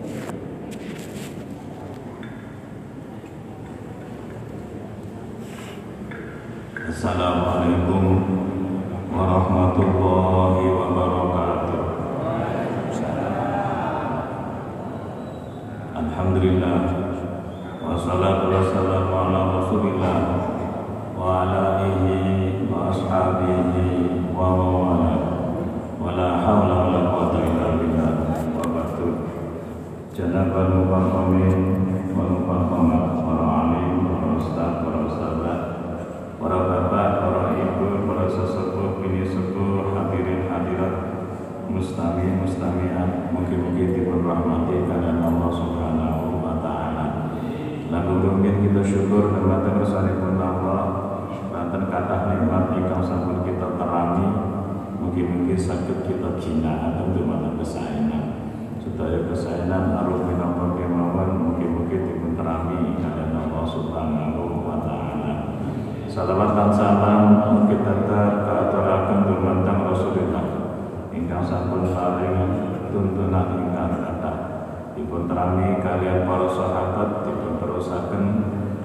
Assalamualaikum warahmatullahi wabarakatuh. Alhamdulillah wassalatu wassalamu ala Rasulillah wa ala alihi wa ashabihi wa mawala wa la hawla wa la quwwata illa. Janabal mukarramin wal mukarramat para alim, para ustaz, para ustazah, para bapak, para ibu, para sesepuh, bini sepuh, hadirin hadirat, mustami mustamiat, mungkin-mungkin dipun rahmati kalian Allah Subhanahu wa taala. Lalu rumiyin kita syukur dumateng pun Allah Banten kata nikmat ingkang sampun kita terangi Mungkin-mungkin sakit kita jinaan dumateng kesaenan Sedaya kesaenan arum minangka kemawon mungkin-mungkin dipun terangi kalian Allah Subhanahu wa taala. Salawat dan salam kita katuraken dumateng Rasulullah. Ingkang sampun paring tuntunan ingkang kathah. Dipun terangi kalian para sahabat dipun terusaken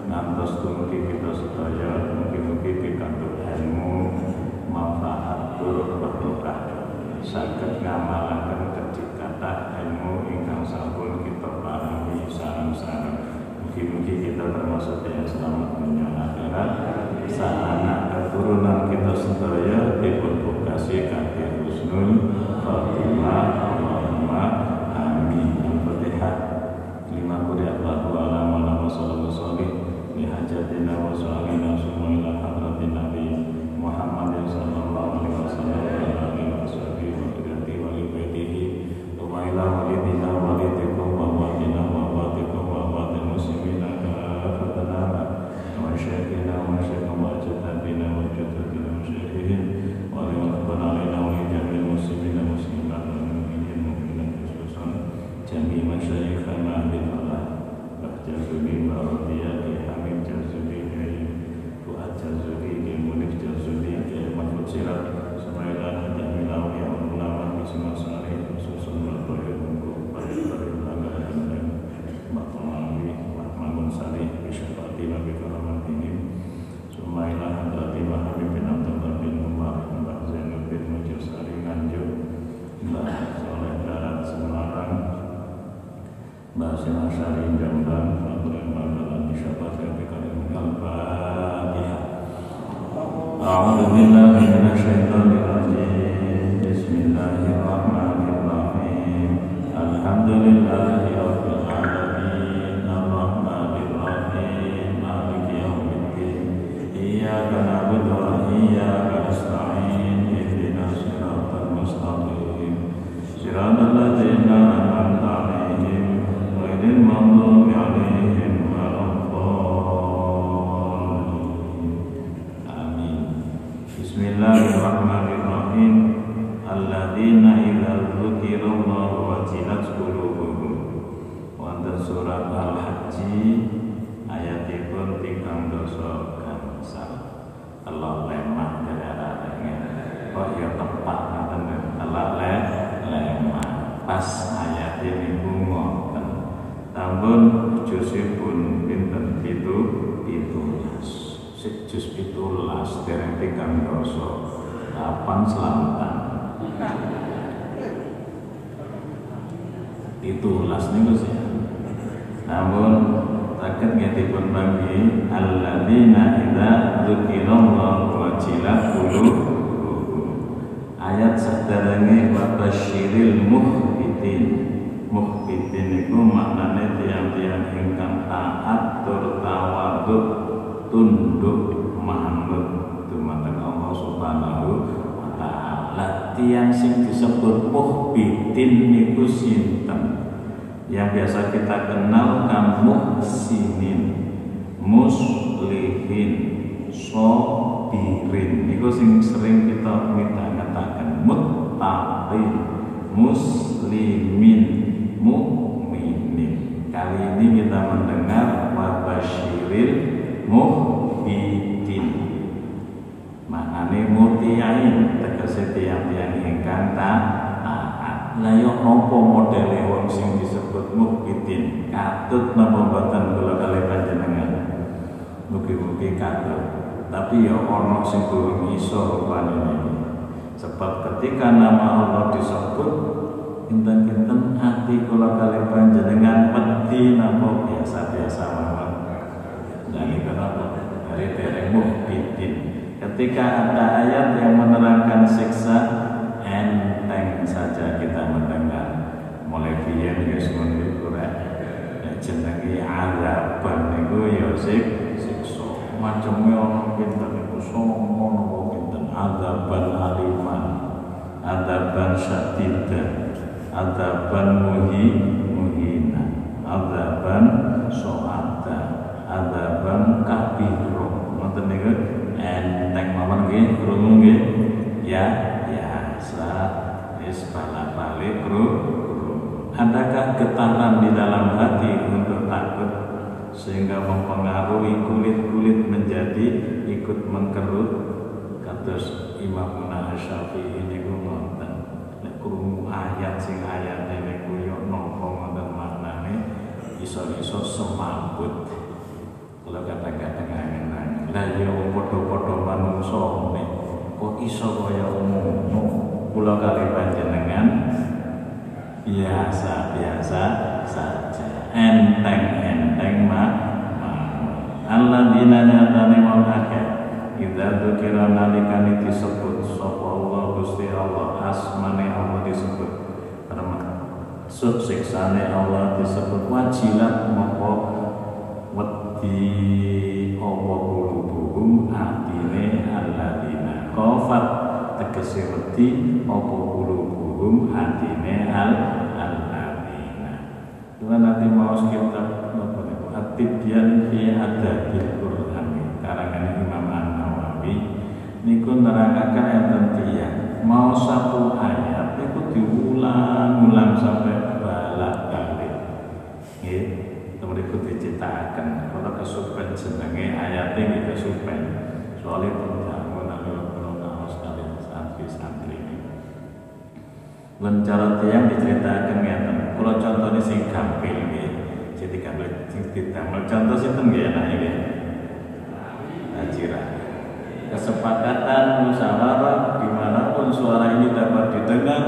ngantos dumugi kita sedaya mugi-mugi pikantuk ilmu manfaat tur berkah. Saged ngamalaken kathah ilmu ingkang sampun kita paringi sareng-sareng mugi-mugi kita termasuk yang selamat dunia akhirat. Anak keturunan kita sedaya dipun bukasi kanthi husnul khatimah Allahumma amin. Al-Fatihah lima kuri Allahu alam wa nama sallallahu sholih li hajatina wa su'alina summa ila ini ngoten Tahun jusipun pinten? Itu pitulas. Jus pitulas dereng tigang dosa. Kapan selamatan Pitulas niku sih. Namun Takut ngetipun bagi Alladzina idza dzukirallahu wajilat qulubuhum. Ayat sadarange wa basyiril muhbitin Muhbitin itu maknanya tiang-tiang ingkang taat tur tawaduk tunduk manut dumateng Allah Subhanahu wa taala. Tiang sing disebut muhbitin niku sinten? Yang biasa kita kenal kan muhsinin, muslihin, sobirin. Niku sing sering kita midhangetaken muttaqin, muslimin. Kali ini kita mendengar wa basyiril muhbitin. Maknane mutiain tegese tiang-tiang ingkang taat. Lah yo napa modele wong sing disebut muhbitin katut napa boten kula kali panjenengan mugi-mugi katut tapi ya ana sing durung iso rupane sebab ketika nama Allah disebut kinten-kinten hati kula kali panjenengan wedi napa biasa-biasa mawon. Dan ini kenapa dari dereng muhbidin ketika ada ayat yang menerangkan siksa enteng saja kita mendengar. Mulai biyen ya ngono Quran nek jenenge azaban niku ya sik siksa. Macamnya ana pinten niku songo napa pinten azaban aliman. Azaban syadidan azaban muhi muhina. Azaban so'ata azaban kabiro. Ngoten niku enteng mawon nggih krungu nggih. Ya ya sa wis balik kru adakah getaran di dalam hati untuk takut sehingga mempengaruhi kulit-kulit menjadi ikut mengkerut? Kados Imam ini krungu ayat sing ayat ini kuyo nopo ngoten maknane iso-iso semambut. Kalau kata-kata ngangen lah ya padha-padha manungsa nek kok iso kaya ngono? Kula kali panjenengan biasa-biasa saja. Enteng-enteng mah Allah dina nyatane wong akeh Idza dzukira nalikane disebut sapa Allah Gusti Allah asmane Allah disebut. Termasuk siksane Allah disebut wajilat moko wedi apa kulubuhum atine alladzina kafat tegese wedi apa kulubuhum atine al alladzina. Tuhan nanti mau kitab apa niku? At-Tibyan fi Adabil Qur'an niku nerangaken enten tiyang mau satu ayat niku diulang-ulang sampai balak balik nggih mriku diciptakan kalau kesupen jenenge ayatnya nggih kesupen soalnya pendangun kalau kaos kalian santri-santri ini Lan cara tiang diceritakan ngeten. Kalau contohnya sing gampil nggih. Jadi gampil sing didamel contoh sinten nggih anake nggih. Ajira. Kesepakatan musyawarah di mana pun suara ini dapat didengar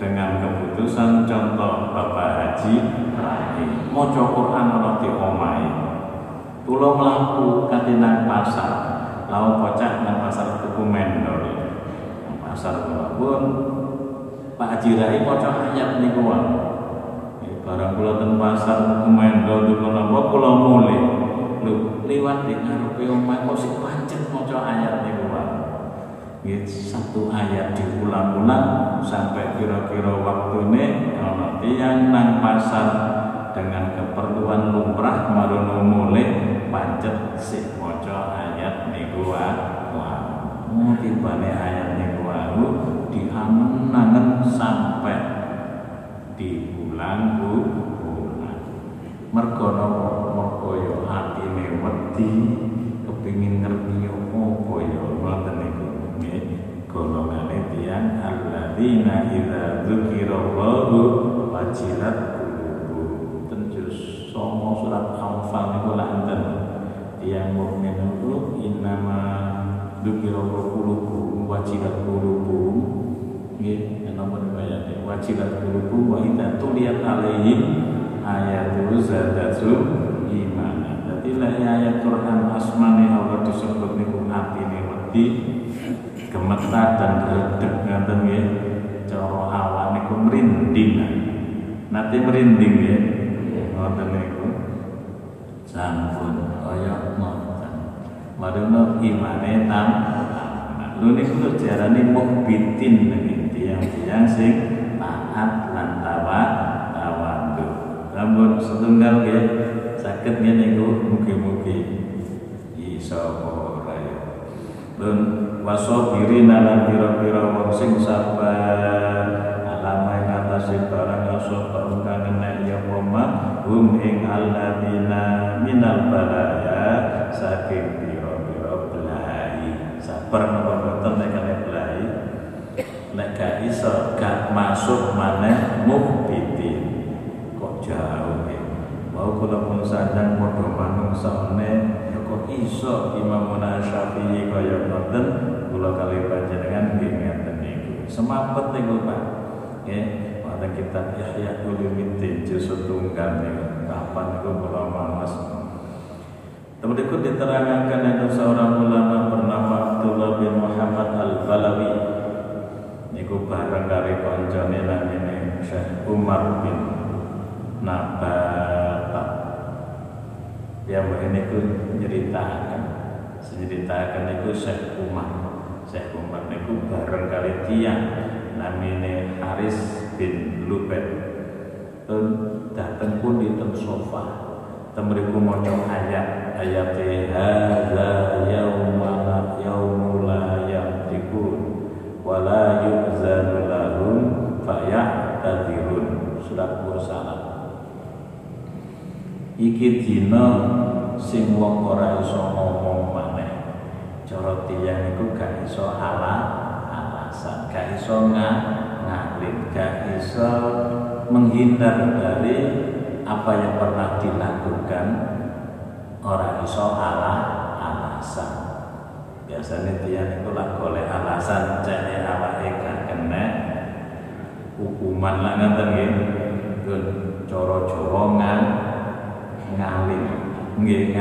dengan keputusan contoh Bapak Haji mau Quran ana di omahe. Tulo mlaku katinang pasar. Lau pocah nang pasar tuku mendol. Pasar kula pun Pak Haji Rai maca ayat niku. Barang kula ten pasar mendol niku napa kula mulih. Lho, liwat di ngarepe omah kok sik pancet maca ayat niku wae. Nggih, satu ayat diulang-ulang sampai kira-kira waktune ana tiyang nang pasar dengan keperluan lumrah marono mulih pancet sik maca ayat niku wae. Mau tibane ayat niku wae diangen-angen sampai diulang-ulang. Mergo napa? Wedi kepingin ngerti apa ya ngoten niku. Nggih, golongane tiyang alladzina idza dzukirallahu wajilat qulubuhum. Tenjus songo surat Anfal niku enten. Tiyang mukmin itu innama dzukirallahu qulubuhum wajilat qulubuhum nggih nomor ayat wajilat qulubuhum wa idza tuliyat alaihim ayatu zadatu iman. Lek ayat Quran asmane Allah disebut niku atine wedi gemetar dan redeg ngaten nggih. Cara awak niku merinding. Nanti merinding nggih. Ngoten niku. Sampun kaya ngoten. Madono imane tam Lho niku jarane muhbitin niki tiang-tiang sing taat lan tawa tawadhu. Lamun setunggal nggih saged ngene niku mugi-mugi. Iso ora ya. Lun wasobirina lan pira-pira wong sing sabar. Alama ing atase barang aso kang enek ya poma hum ing alladzina minal balaya saking pira-pira belai sabar napa boten nek kene belai nek gak iso gak masuk maneh muhbitin kok jauh ya kula pun sadang padha manungsane ya kok iso Imam Syafi'i kaya ngoten kula kali panjenengan nggih ngeten niku. Semapet niku Pak. Nggih, wonten kitab Ihya Ulumuddin juz setunggal niku. Kapan niku kula maos. Kemudian diterangkan ada seorang ulama bernama Abdullah bin Muhammad Al-Balawi. Niku bareng dari koncone namanya Syekh Umar bin Nabata. Ya ini ku nyeritakan, ceritakan itu Syekh Umar. Syekh Umar niku bareng kali tiang namanya Haris bin Lubet. Dan datang pun di sofa. Temeriku maca ayat ayat hadza yaumala yaumula yamtikun wala yu'zanu lahum fayahtadirun surat mursalat iki dina sing wong ora iso ngomong maneh. Cara tiyang iku gak iso ala alasan gak iso ngalih gak iso menghindar dari apa yang pernah dilakukan orang iso ala alasan. Biasanya dia itu lah oleh alasan jadi awake gak kena hukuman lah ngoten nggih. Coro cara ngalim nggih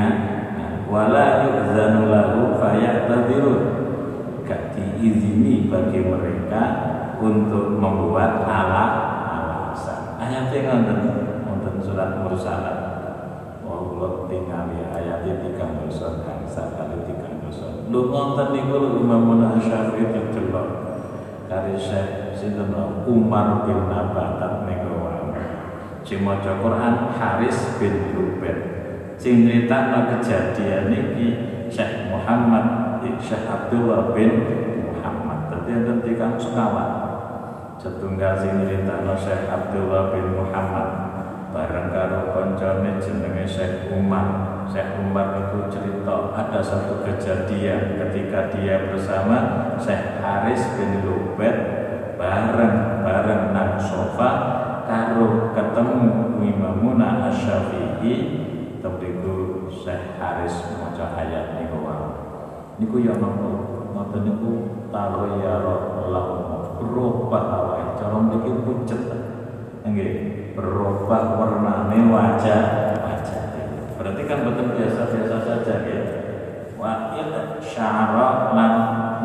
wala yu'zanu lahu fayahtadhirun gak diizini bagi mereka untuk membuat ala alasan. Ayatnya ngoten surat mursalat. Allah tinggali ayatnya tiga dosa bangsa kali tiga dosa lu ngonten niku Imam Syafi'i didelok kari Syekh sinten Umar bin niku sing maca Quran Haris bin Ruben. Sing nyritakno kejadian niki Syekh Muhammad Syekh Abdullah bin Muhammad. Dadi enten tiga sekawan. Setunggal sing nyritakno Syekh Abdullah bin Muhammad. Bareng karo koncone jenenge Syekh Umar. Syekh Umar itu cerita ada satu kejadian ketika dia bersama Syekh Haris bin Lubet bareng bareng nang sofa ketemu Imamuna Asy-Syafi'i tepiku Syekh Haris maca ayat niku wae. Niku ya nopo? Ngoten niku taroyaro lahu rubah wae. Cara mriki pucet. Nggih berubah warnanya wajah wajah berarti kan betul biasa-biasa saja ya wa il syara lan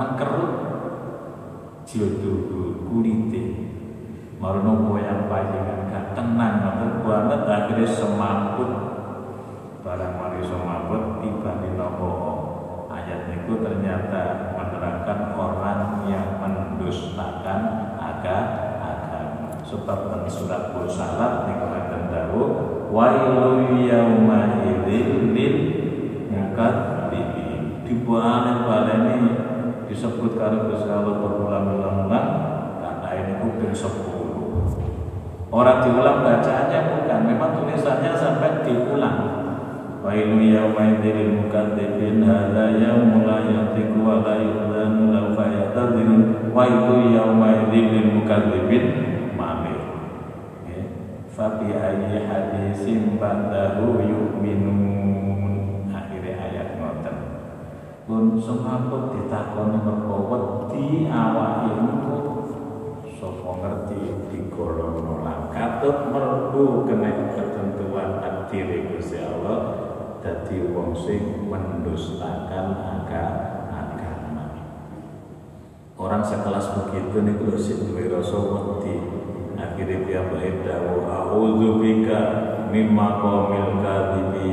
mengkerut jodoh kulite marono yang panjenengan gak tenang ngoten banget akhirnya semaput. Barang mari semaput tiba di nopo ayat itu ternyata menerangkan orang yang mendustakan agama sebab dan surat Bursalat niku akan tahu wailu yauma idzil lil mukadzibin dibuane baleni disebut karo Gusti berulang-ulang kata ini kuping 10 orang diulang bacaannya bukan memang tulisannya sampai diulang. Wailu yauma idzil mukadzibin hadza yaumul la yatiqu wa la yu'lanu lahu fayatadzirun wailu yauma idzil mukadzibin Fabi ayyi hadisim ba'dahu yu'minun. Akhirnya ayat ngoten. Pun semaput ditakoni mergo wedi awake niku sapa ngerti digolong nolak katut merbu kena ketentuan takdir Gusti Allah dadi wong sing mendustakan agama orang sekelas begitu niku lho duwe rasa wedi. Akhirnya dia beritahu a'udzu bika mimma qawmil kadhibi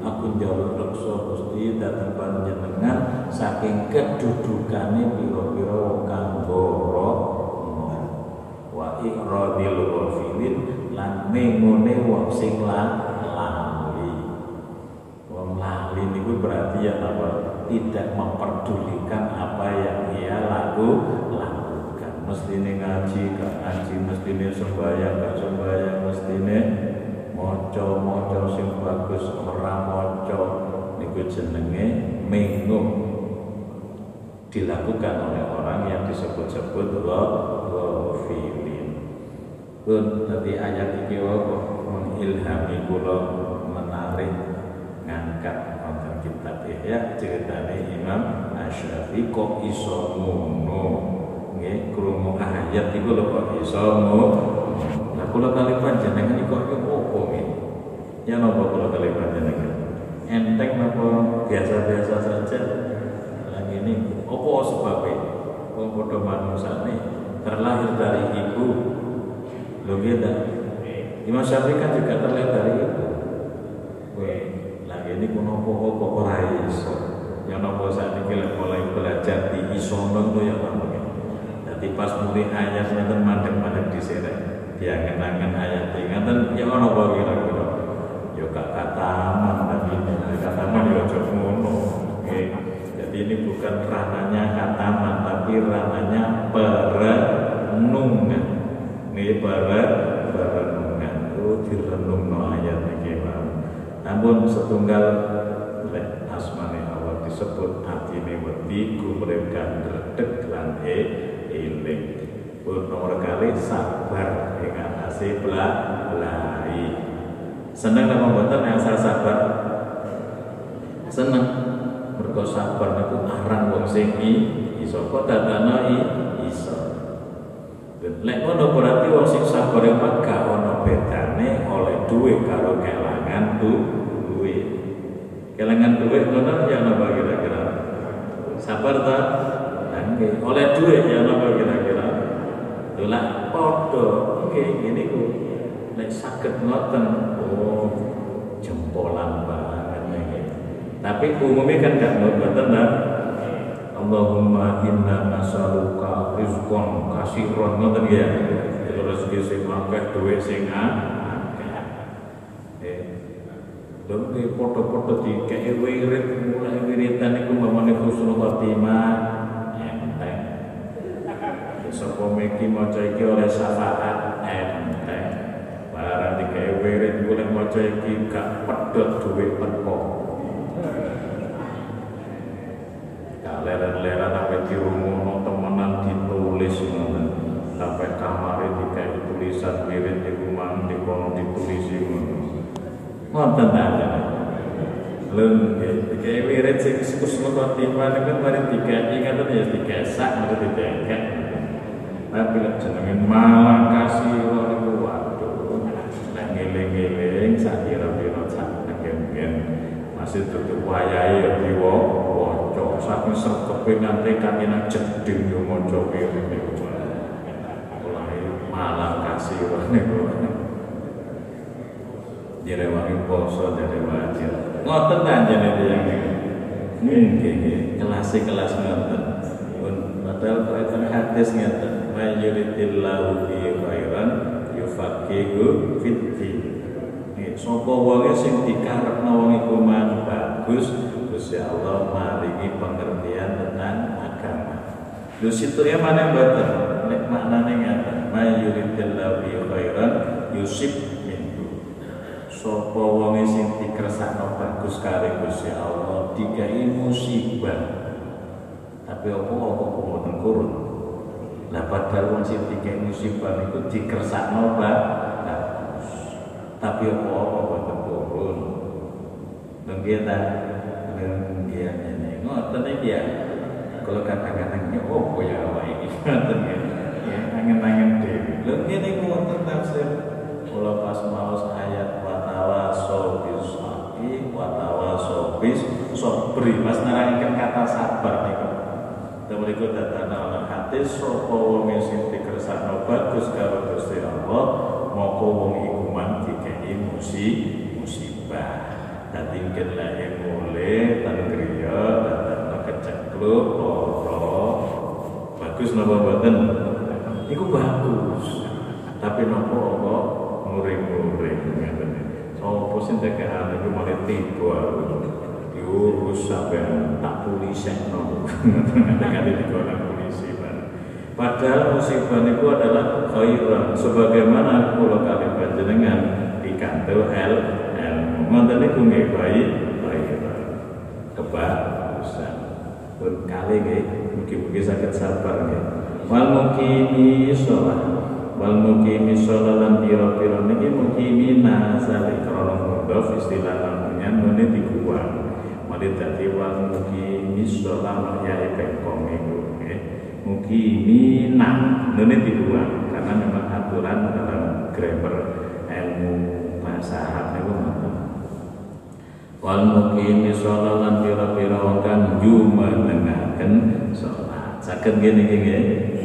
aku jauh reksa Gusti dhateng panjenengan saking kedudukane pira-pira wong kang wa iradil ghafilin lan mengone wong sing lali. Wong lali niku berarti ya apa? Tidak memperdulikan apa yang ia laku mestine ngaji gak ngaji mestine sembahyang gak sembahyang mestine maca maca sing bagus ora maca. Niku jenenge mengung. Dilakukan oleh orang yang disebut-sebut ghafilin pun tadi ayat iki kok mengilhami kula mari ngangkat wonten kitab Ihya ceritane Imam Asy-Syafi'i kok iso ngono? Nggih krungu ayat iku lho kok iso ngono? Lah kula kali panjenengan iku kok opo nggih? Ya napa kula kali panjenengan? Enteng napa? Biasa-biasa saja. Lagi ini opo sebabnya wong padha manusane terlahir dari ibu lho beda Imam Syafi'i kan juga terlahir dari ibu Weh, lagi ini kuno opo ora iso? Yang nopo saat ini mulai belajar di isono itu yang namanya jadi pas mulai ayat itu mandek-mandek di sini dia kenangan ayat ingatan ya ono apa kira-kira? Ya gak kataman tapi kataman ya ojo ngono. Oke. jadi ini bukan rananya kataman tapi rananya perenungan ini peren perenungan itu direnung no ayat ini namun setunggal lek asmane Allah disebut atine wedi kumrep kan redeg lan e eling pun nomor kali sabar dengan asih belai. Seneng apa yang saya sabar? Seneng. Mergo sabar niku aran wong sing iso kok dadana iso Lek ngono berarti wong sing sabar iku gak ono bedane oleh duwe karo kelangan tu duwe. Kelangan duwe ngono ya napa kira-kira? Sabar ta? Nggih, oleh duwe ya napa kira-kira? Lah padha nggih ngene ku. Lek saged ngoten, oh jempolan banget nggih. Tapi umumnya kan gak ngoten ta? Allahumma inna nas'aluka rizqan kasiron ngoten ya. Itu rezeki sing akeh duwe sing akeh. Eh. Lho ki foto-foto dikei wirid mulai wiridan iku mamane husnul khotimah enteng. Sapa meki maca iki oleh syafaat enteng. Barang dikei wirid mulai maca iki gak pedhot duwe teko. temenan ditulis ngoten sampai kamar dikai tulisan wirid di rumah di kono ditulis ngoten aja lun dikai wirid sing kusnul khotimah niku mari dikai ngaten ya digesak mari didengket tapi lek jenenge malang kasih niku waduh nek ngeling-eling sak kira-kira sak masih tutup wayahe ya diwo waca saking srekepe nganti kangenan jeding yo maca wirid malang kasih niku direwangi poso dari wajib ngoten tanjane yang nggih nggih kelas-kelas ngoten pun padahal kaitan hadis ngeten mayuritillahu fi khairan yufaqihu fid din. Sapa wonge sing dikarepno wong iku man bagus? Gusti Allah maringi pengertian tentang agama. Lho situ ya mana mboten? Nek maknane ngaten mayuritillahu bi khairan yusib minhu. Sapa wonge sing dikersakno bagus kare Gusti Allah dikai musibah. Tapi apa apa mboten kurun. Lah padahal wong sing dikai musibah niku dikersakno bagus tapi apa-apa boten turun. Nggih ta? Nggih ini. Ngoten iki ya. Kalau kata-kata ini oh ya awake iki ngoten ya. Angen-angen dhewe. Lho ngene ngoten tafsir. Kula pas maos ayat wa tawasaw bis haqqi wa tawasaw bis sabri. Mas nerangkan kata sabar niku. Dan mereka datang oleh hati sapa wong sing dikersakno bagus karo Gusti Allah moko wong iku man musi musibah dadi kelae mulai tan griya datang kecekluk loro bagus napa boten bagus tapi napa apa muring-muring ngeten sapa sing tekan iku malah tiba diurus sampai tak tulisekno dengan dikono polisi Padahal musibah itu adalah khairan sebagaimana kula kali panjenengan dikantel el ilmu. Ngoten niku nggih baik khairan. Kebagusan. Pun kali nggih mugi-mugi saged sabar nggih. Wal mukimi sholat. Wal mukimi sholalan pira-pira niki mukimina sale krana mudhof istilah namanya nune dibuang mari dadi wal mukimi sholat ya bengkong iku nggih mukimina nune dibuang karena memang aturan dalam grammar ilmu bahasa Arab niku ngoten. Wal mukimi sholalan pira-pira wong kang salat saged ngene iki nggih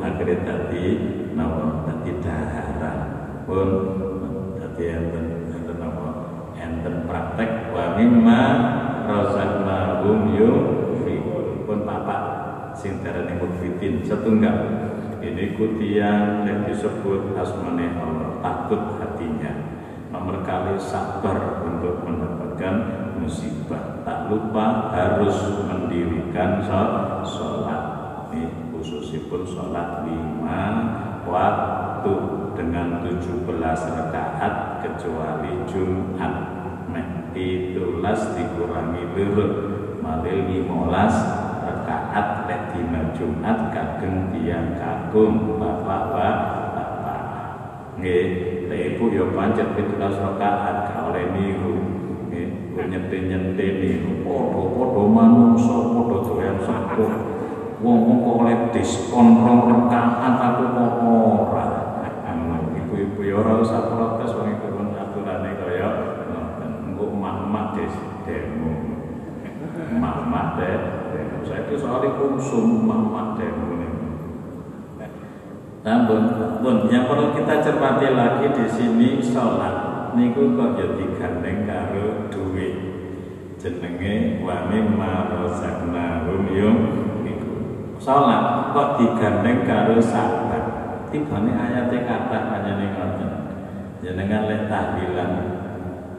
akhirnya tadi nama tadi daharan pun tadi enten enten nama enten praktek wa mimma razaqnahum yunfiqun. Pun bapak sing darane mukfitin setunggal. Ini kutian yang disebut asmane Allah takut hatinya. Nomor kali sabar untuk mendapatkan musibah. Tak lupa harus mendirikan sholat sholat lima waktu dengan 17 rakaat kecuali Jumat. Mek itulas dikurangi lurut malih 15 rakaat dina Jumat kageng tiang kagum bapak-bapak. Nggih lek ibu ya pancet 17 rakaat ka oleh niru. Nggih nyente-nyente niru. Padha-padha manungsa padha doyan sampun wong kok oleh diskon rong rekaat aku kok ora? Ibu-ibu ya ora usah protes wong iku pun aturane kaya ngoten. Engko emak-emak des demo. Emak-emak demo. Saya itu soal konsum emak-emak demo Namun, pun yang perlu kita cermati lagi di sini sholat niku kok ya digandeng karo duit. Jenenge wa mimma razaqnahum Salat kok digandeng karo sabar. Tibane ayate kata panjenengan ngoten. Jenengan lek tahlilan.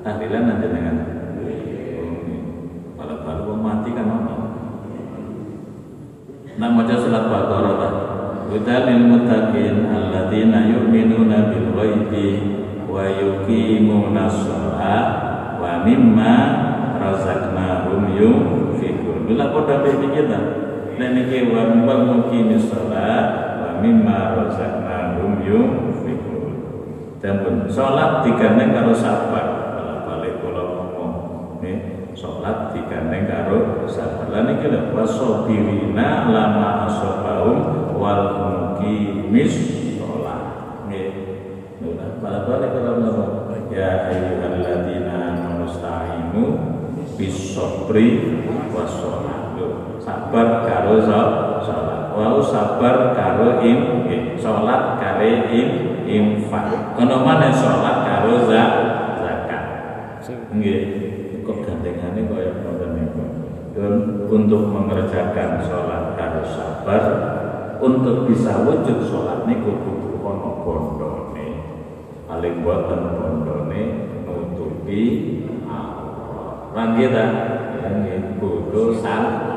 Tahlilan jenengan. Baru mau mati kan apa? Nah maca surat Baqarah ta. Hudalil muttaqin alladzina yu'minuna bil ghaibi wa yuqimuna shalah wa mimma razaqnahum yunfiqun. Bila padha kita dan niki wa wal muqimis shalah wa mimma yunfiqun. Dan pun salat digandeng karo sabar. Kalau balik kula ngomong, nggih, salat digandeng karo sabar. Lah niki lho lama asabahum wal muqimis shalah. Nggih. Nah, balik kula ngomong, ya ayyuhalladzina amanu sta'inu bis sabri was sabar karo salat. Wau sabar karo im salat kare im infak. Ono mana salat karo zakat. Nggih. Kok gandengane kaya ngoten niku? Untuk mengerjakan sholat harus sabar untuk bisa wujud sholat niku kudu ono bondone. Paling boten bondone nutupi Allah. Lan kita kudu salah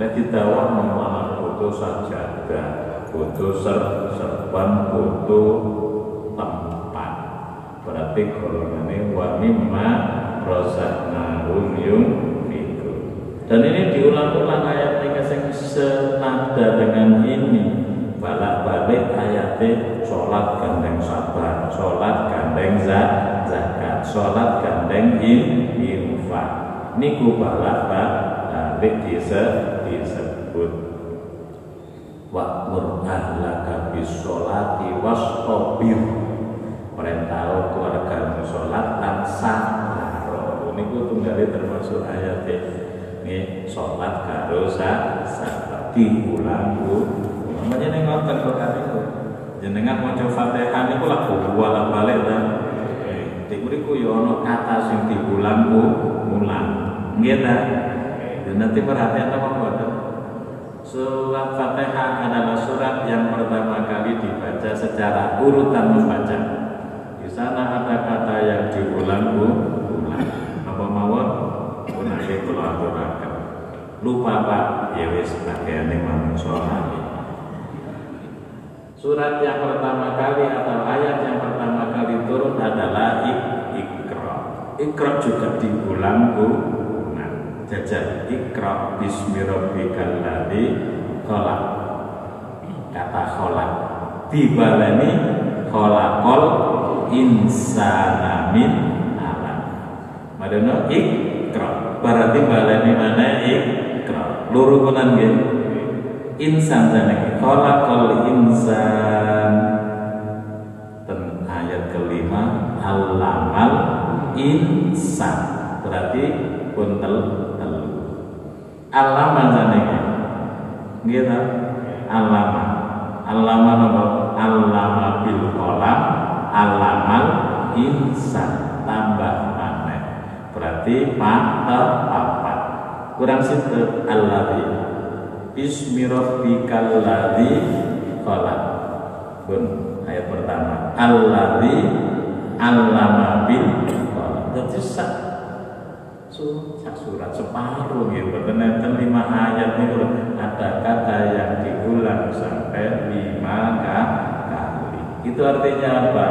Nek didawah memalah foto sajadah, foto ser serban, foto tempat. Berarti golongannya wa mimma rozaknahum yunfiqun. Dan ini diulang-ulang ayat ini yang senada dengan ini. Balak-balik ayatnya sholat gandeng sabar, sholat gandeng zakat, sholat gandeng infak. Niku balak-balik disa disebut wa'mur ahlaka bisolati wastabir perintah keluarga sholat dan sabar. Ini ku tunggali termasuk ayat ini sholat karo sabar. Diulang ku namanya ini ngotot kok itu jenengan mau coba fatihah ini lah bolak balik dan di ku yono kata sing diulang ulang nggih dan nanti perhatian apa Surat Fatihah adalah surat yang pertama kali dibaca secara urutan membaca. Di sana ada kata yang diulang-ulang. Apa mawon? Punake kula aturaken. Lupa Pak, ya wis pakaiane manungsa Surat yang pertama kali atau ayat yang pertama kali turun adalah ik Ikra. Juga diulang-ulang jajal ikra bismi rabbikal ladzi khalaq. Kata khalaq. Dibaleni khalaqal insana min alam. Madono ikra. Berarti baleni mana ikra? Loro kunan nggih. Insan jenenge khalaqal insan. Ten ayat kelima alamal insan. Berarti puntel Alama saniki. Nggih ta? Alama. Alama napa? Alama bil qalam, alamal insan tambah maneh. Berarti mata papat. Kurang situ alladzi. Bismi rabbikal ladzi khalaq. Pun ayat pertama. Alladzi allama bil sak surat separuh gitu ternyata lima ayat itu ada kata yang diulang sampai lima kali. Itu artinya apa?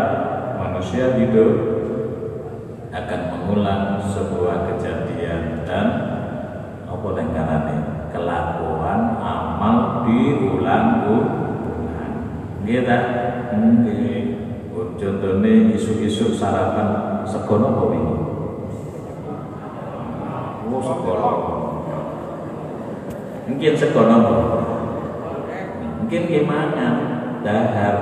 Manusia hidup akan mengulang sebuah kejadian dan apa dengan kelakuan amal diulang-ulang. Gitu mungkin contohnya isu-isu sarapan sekono apa ini mungkin sekolah mungkin gimana? Dahar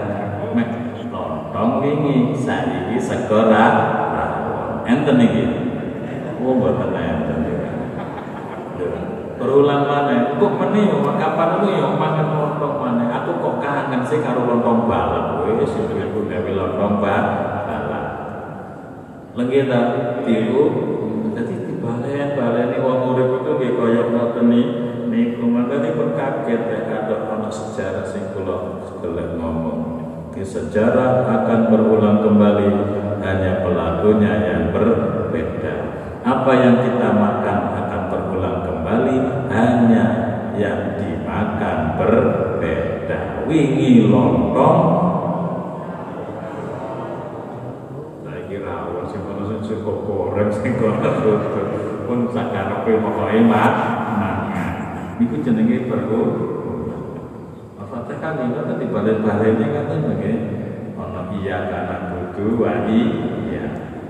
mek lontong wingi saiki sekolah enten iki? Oh mboten enten berulang mana? Kok meni kapan lu yo makan lontong mana? Aku kok kangen sih karo lontong balap. Wis ibu gawe lontong balap. Lagi ta tiru baleni wong urip itu nggih kaya ngoten niku. Makane pun kaget ya ada ana sejarah sing kula gelem ngomong. Di sejarah akan berulang kembali hanya pelakunya yang berbeda. Apa yang kita makan akan berulang kembali hanya yang dimakan berbeda. Wingi lontong saya kira awal sing kono sing goreng sing goreng pun sakarepe pokoke mak mangan niku jenenge perlu. Al-Fatihah niku dadi balen-balene ngaten nggih ana iya kana budu wa iya.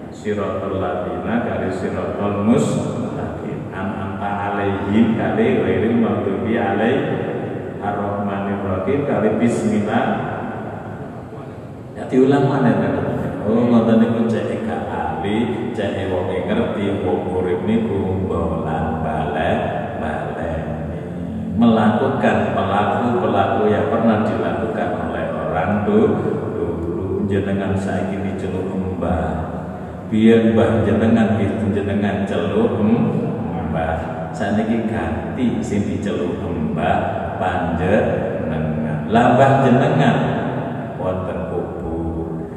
Siratal ladina kali siratal mustaqim. An anta alaihim kali ghairil maghdubi alaihim ar-rahmanir rahim kali bismillah. Ya diulang mana kan oh ngoten niku ahli cek wong ngerti wong urip niku bolan balen. Balen melakukan pelaku-pelaku yang pernah dilakukan oleh orang dulu jenengan saiki diceluk mbah. Biar mbah jenengan gitu jenengan celuk mbah. Saniki ganti sing diceluk mbah panjenengan lambah jenengan wonten kubur.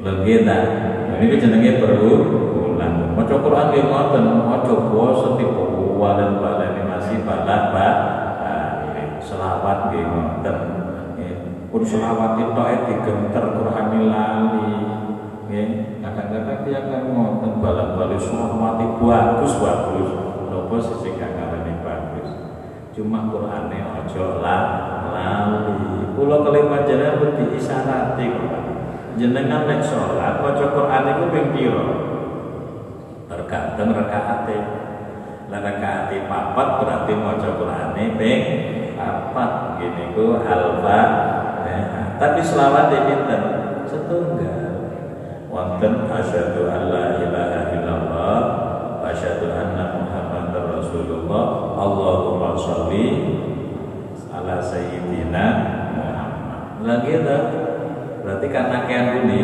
Legenda ini jenenge perlu ulang. Maca Quran nggih ngoten, maca puasa tipe walen baleni masih balak ba selawat nggih ngoten. Pun selawat itu digenter Quran lali. Nggih, kadang-kadang dia akan ngoten balak-balik selawat bagus bagus. Napa sisi gak ngarani bagus. Cuma Qurane aja lali. Kula kelima jenengan diisarati kok jenengan nek sholat maca Quran iku ping pira tergantung rakaate lah rakaate papat berarti maca Qurane ping papat. Gini ku alfa eh, tapi selawat pinten? Setunggal. Wonten asyhadu alla ilaha illallah wa asyhadu anna muhammadar rasulullah Allahumma sholli ala sayyidina Muhammad lagi dah berarti karena kian ini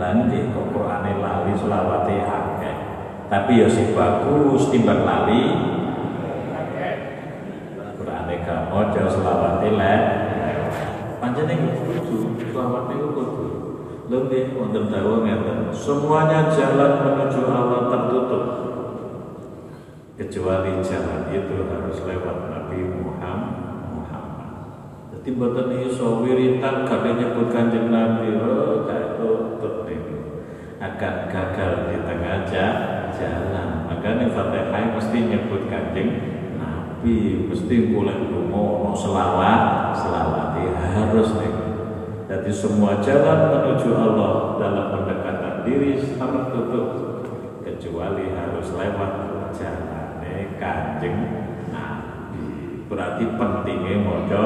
nanti kok Qur'ane lali selawati akeh. Tapi ya sih bagus timbang lali. Qur'ane gak maca selawat lek panjenengan kudu selawat niku kudu lebih wonten dawuh ngeten semuanya jalan menuju Allah tertutup. Kecuali jalan itu harus lewat Nabi Muhammad. Jadi mboten iso wiritan kabeh nyebut Nabi, oh tutup niku. Akan gagal di tengah jalan. Makanya Fatihah mesti nyebut Kanjeng Nabi, mesti mulai mau selawat, selawat harus nih. Jadi semua jalan menuju Allah dalam pendekatan diri tertutup kecuali harus lewat jalan kanjeng Nabi berarti pentingnya mojo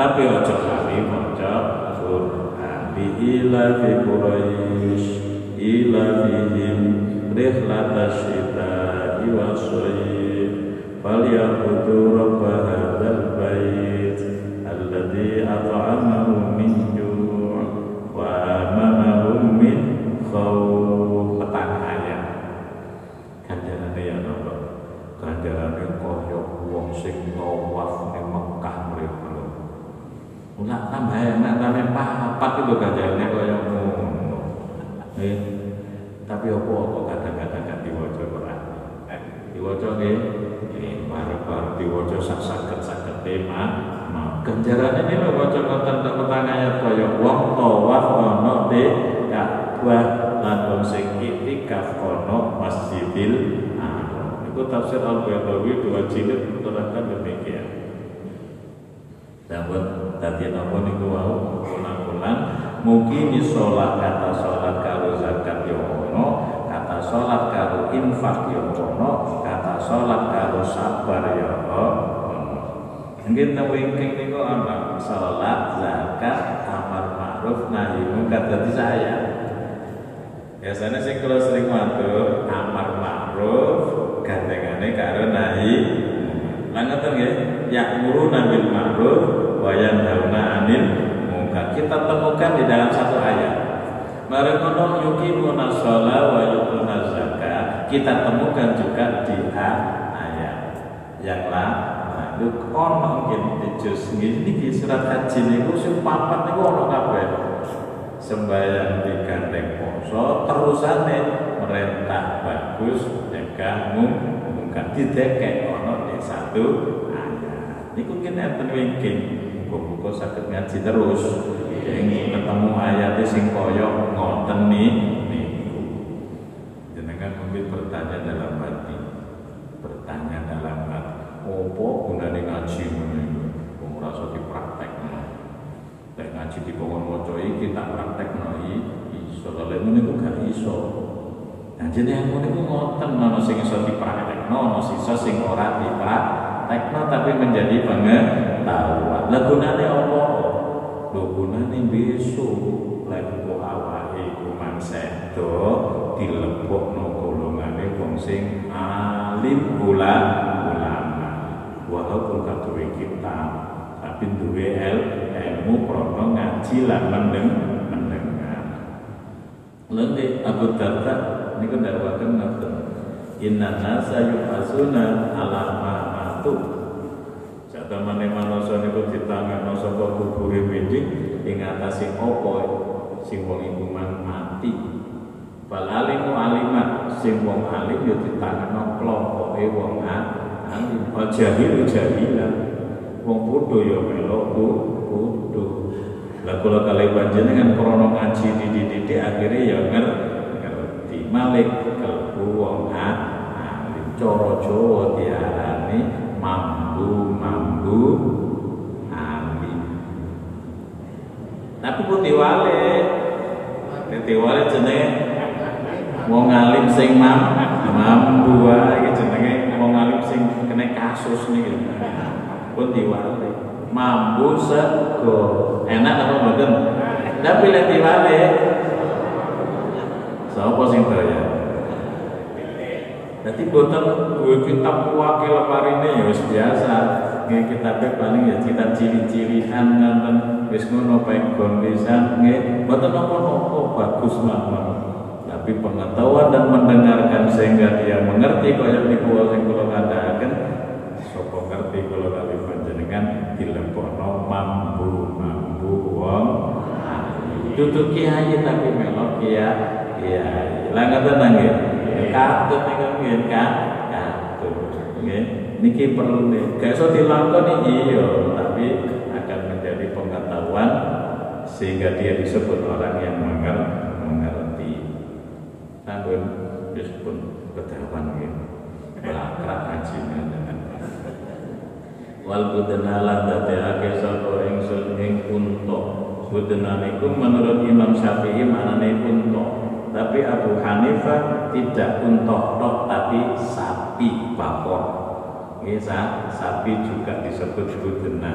tapi ojo kali mojo Quran ila fi Quraisy ila fihim rihlat asyita wa sayyid falyabudu rabb hadzal bait alladhi at'amahum min ju' wa amanahum min khawf. Petang ayat kanjarane ya Allah ganjarane kaya wong sing tawaf ning Mekah mriku. Ora tambah enak tambah papat itu ganjarane kaya ngono. Eh, tapi apa kok kadang-kadang gak diwaca Quran. Eh, diwaca. Nggih, bareng-bareng diwaca sak-saket-saket tema. Ganjarane ini lho waca konten tentang ayat kaya wong tawaf ana di Ka'bah lan wong sing itikaf ana Masjidil itu tafsir Al-Baydawi dua jilid menerangkan demikian. Dapat tadi apa niku wau ulang-ulang mungkin sholat kata sholat karo zakat yo ono, kata sholat karo infak yo ono, kata sholat karo sabar yo ono. Mungkin wingking niku ana sholat, zakat, amar ma'ruf, nahi munkar dadi saya. Biasanya sih kalau sering matur amar ma'ruf gandengane karo nahi lan ngoten nggih ya'muruna bil ma'ruf wa yanhauna 'anil munkar. Kita temukan di dalam satu ayat. Mereka kono yuqimuna shalah wa yu'tuna zakat kita temukan juga di ayat yang lain itu ono mungkin di juz niki surat haji niku sing papat niku ono kabeh. Sembahyang digandeng poso terusane merentah bagus nyegah mungkar. Didekek ono di satu kene enten wingking. Muga saged ngaji terus. Yang ketemu ayat sing kaya ngoten niku jenengan mungkin bertanya dalam hati. Bertanya dalam hati. Opo gunane ngaji ngono wong ora iso dipraktekno. Lek ngaji dikon maca iki tak praktekno iso. Lek ngene ku gak iso. Nah, jadi yang iku ngoten. Ana sing iso dipraktekno, ana sisa sing ora dipraktekno tapi menjadi pengetahuan. Lah gunane apa? Lho gunane besok lek kok awake iku mansedo dilebokno golongane wong sing alim ulama. Walaupun kaduwe kitab, tapi duwe ilmu krono ngaji lan mendengar. Lalu Abu Darda niku dakwaken ngoten inna nasa yubasuna ala ma matu satemene manungsa niku ditangani saka kubure windik ing atase apa sing wong iku mati. Fal alimu alimat sing wong alim ya ditangani kelompoke wong alim. Al jahil jahilan wong bodho ya melok bodho lah kula kali panjenengan krana ngaji dididik akhirnya ya ngerti. Malik kelbu wong alim. Cara Jawa diarani mambu mambu alim tapi putih wale putih wale jenenge? Wong alim sing mam mambu wae jenenge. Wong alim sing kena kasus niki putih wale mambu sego. Enak apa mboten? Tapi lek diwale sapa sing bayar? Jadi boten dua kitab wakil leparine ya wis biasa. Nggih kitabe paling ya kitab ciri-cirian nonton wis ngono penggon lisan nggih boten napa-napa bagus mawon. Tapi pengetahuan dan mendengarkan sehingga dia mengerti kaya niku sing kula kandhaken sapa ngerti kula kali mambu mambu wong. Duduk kiai tapi melok kiai. Kiai lah ngoten nggih? Katut niku kan nggih niki perlu nih. Gak iso dilakoni iya tapi akan menjadi pengetahuan sehingga dia disebut orang yang mengerti. Sampun disebut ketahuan gitu belakang dengan wal budena lan dadekake sapa ingsun ing unta budena niku menurut Imam Syafi'i manane unta tapi Abu Hanifah tidak unta tok tapi sapi bakor Nggih, sapi juga disebut budena.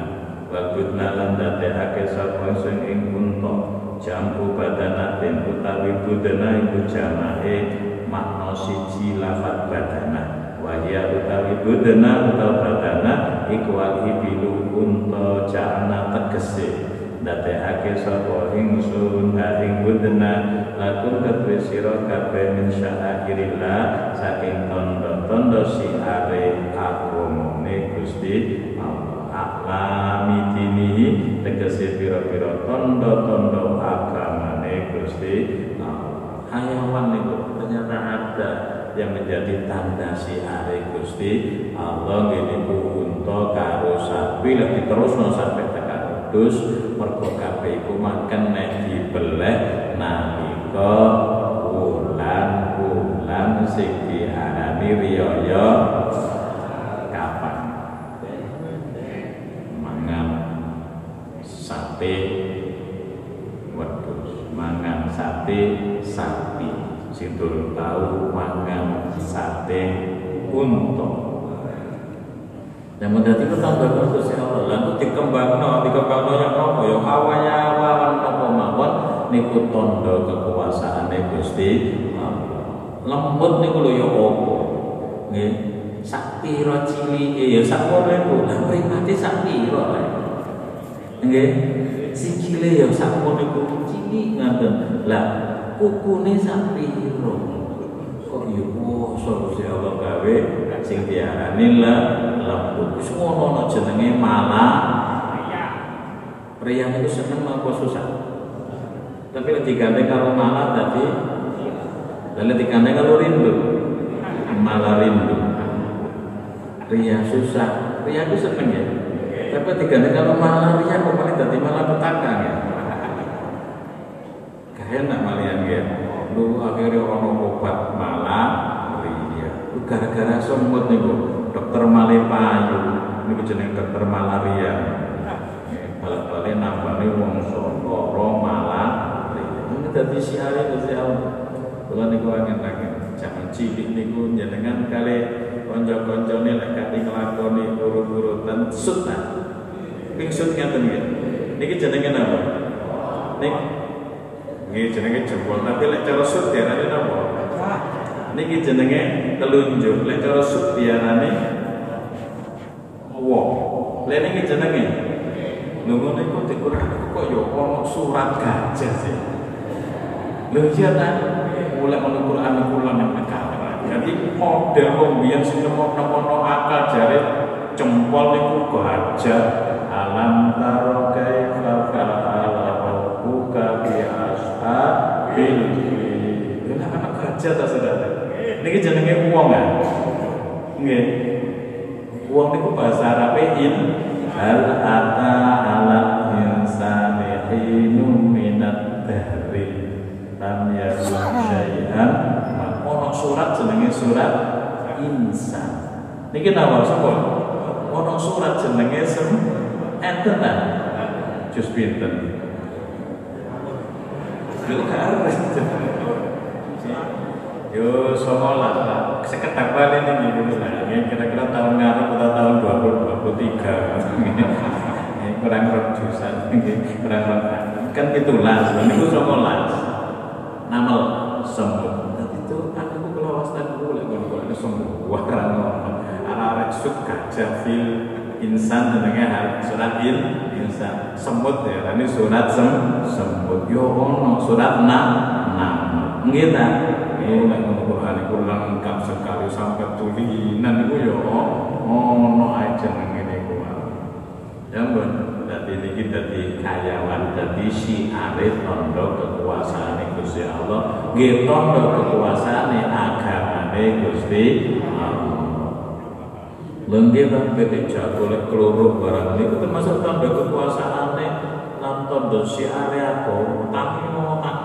Wal budna lan dadekake sapa sing ing unta jambu badanatin utawi budena iku jamae makna siji lafat badana. Wahya utawi budena utawa badana iku al ibilu unta jana tegese dadekake sapa? Ingsun ing budena lakum kadhe sira kabeh min syairillah saking tondo-tondo siare agamane Gusti Allah. Aklami dinihi tegese pira-pira tondo-tondo agamane Gusti Allah. Hayawan niku ternyata ada yang menjadi tanda siare Gusti Allah. Ngene unta karo sapi. Lagi terus no sampai kudus mergo kabeh iku makan nek dibeleh nalika bulan-bulan sing diarani riyaya. Kapan? Mangan sate. Wedhus mangan sate sapi. Sing tau mangan sate. Unta yang menjadi ketambah Gusti Allah. Lalu dikembangno dikembangno yang apa? Ya awaya awan apa mawon niku tondo kekuasaane Gusti lembut niku lho ya apa? Nggih. Sak pira ya sak niku lha mripate sak pira lho nggih. Sikile ya sak niku cilik ngaten. Lah kukune sak pira kok ya poso Gusti Allah gawe sing diarani lembut wis ngono jenenge malah Pria itu seneng apa susah? Tapi digandeng karo malah tadi lalu digandeng karo rindu. Malah rindu. Pria susah. Pria itu seneng ya? Tapi digandeng karo malah ria kok malah dadi malah petaka ya? Kaya nak malian ya lu akhirnya orang obat malah gara-gara semut niku. Dokter Malepayu niku jeneng dokter malaria. Balik-balik nambani wong Solo malaria ini dadi siare Gusti Allah kula niku angin-angin. Jangan cilik niku jenengan kali kanca-kancane lek kate nglakoni urut-urutan sut ta ping sut ngaten nggih. Niki jenenge napa? Nik nggih jenenge jempol. Tapi lek cara sut diarani napa? Niki jenenge telunjuk. Lek cara sub diarani wong lek niki jenenge? Lho ngono iku Quran kok ya ono surat gajah sih? Lho iya ta? Mulai ono Quran kula nek jadi model wong biyen sing nemu-nemono akal jare jempol niku gajah. Alam taro anak gajah ta saudara niki jenenge wong ya. Nggih. Wong niku bahasa Arabe in hal ata ala insani hinum minat dahri lam yakun syai'an. Ono surat jenenge surat insan. Niki napa sapa? Ono surat jenenge sem enten ta jus pinten? Lha gak Yo songolas lah, sekedap kali ini gitu lah. Kira-kira tahun ngarep atau tahun 2023 ini kurang rojusan, kurang rojusan. Kan sebenarnya itu songolas. Namal sembuh. Dan itu aku kelawas dan boleh kalau itu sembuh. Warang anak-anak sud gajah fil insan jenenge surat il insan semut ya ini surat sem semut yo ono surat na nam nggih ta ini nek Quran iku lengkap sekali. Sampai tulinan iku yo ono ae jenenge niku ya mbon Dadi niki dadi kayawan dadi syiare tondo kekuasaan Gusti Allah, nggih tondo kekuasaan agamane Gusti Allah. Lenggih kan bete jago lek keloro barang niku termasuk tondo kekuasaane lan tondo syiare aku. Takimo takimo ngono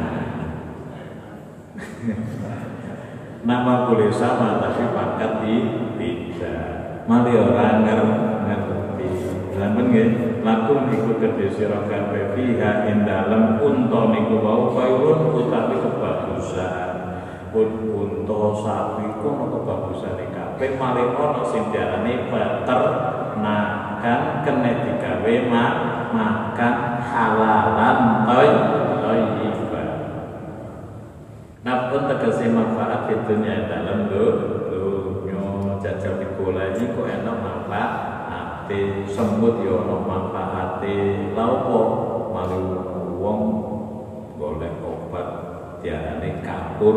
Nama boleh sama tapi pangkat di tidak. Mali orang ngerti. Lamun nggih, lakum iku kedhe sira kabeh fiha ing dalem niku wau khairun utawi kebagusan. Pun unta sapi ku ono kebagusane mari ono sing diarani peternakan kene digawe makan halalan thayyiban. Napun tegese manfaat di dunia dalam dunia jajal digoleki kok enak manfaat? Semut ya ono manfaat laupo malu wong golek obat diarani kapur